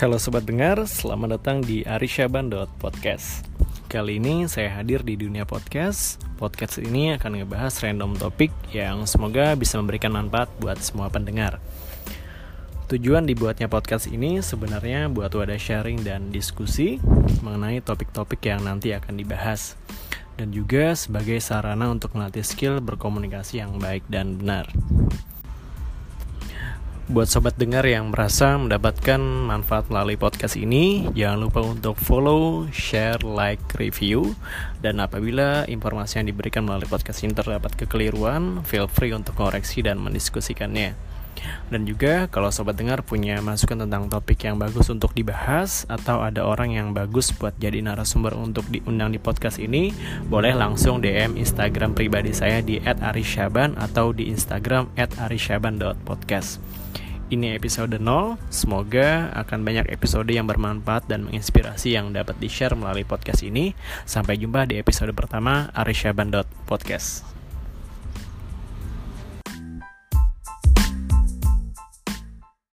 Halo sobat dengar, selamat datang di arisyaban.podcast Kali ini saya hadir di dunia podcast. Podcast ini akan ngebahas random topik yang semoga bisa memberikan manfaat buat semua pendengar. Tujuan dibuatnya podcast ini sebenarnya buat wadah sharing dan diskusi mengenai topik-topik yang nanti akan dibahas. Dan juga sebagai sarana untuk melatih skill berkomunikasi yang baik dan benar. Buat sobat dengar yang merasa mendapatkan manfaat melalui podcast ini, jangan lupa untuk follow, share, like, review. Dan apabila informasi yang diberikan melalui podcast ini terdapat kekeliruan, feel free untuk koreksi dan mendiskusikannya. Dan juga kalau sobat dengar punya masukan tentang topik yang bagus untuk dibahas atau ada orang yang bagus buat jadi narasumber untuk diundang di podcast ini, boleh langsung DM Instagram pribadi saya di @arisyaban atau di Instagram @arisyaban.podcast. Ini episode 0, semoga akan banyak episode yang bermanfaat dan menginspirasi yang dapat di-share melalui podcast ini. Sampai jumpa di episode pertama Arisyaban.podcast.